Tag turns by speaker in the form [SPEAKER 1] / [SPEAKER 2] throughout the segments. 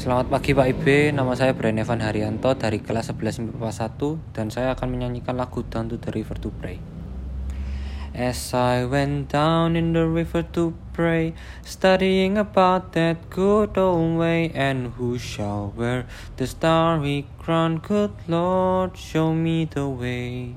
[SPEAKER 1] Selamat pagi Pak Ibe, nama saya Brian Evan Haryanto dari kelas 11 MIPA 1 dan saya akan menyanyikan lagu Down to the River to Pray. As I went down in the river to pray, studying about that good old way, and who shall wear the starry crown? Good Lord, show me the way.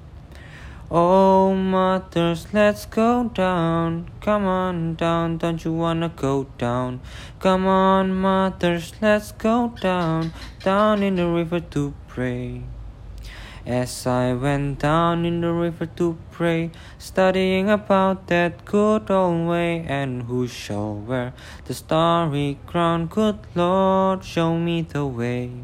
[SPEAKER 1] Oh, mothers, let's go down. Come on down, don't you wanna go down? Come on, mothers, let's go down, down in the river to pray. As I went down in the river to pray, studying about that good old way, and who shall wear the starry crown? Good Lord, show me the way.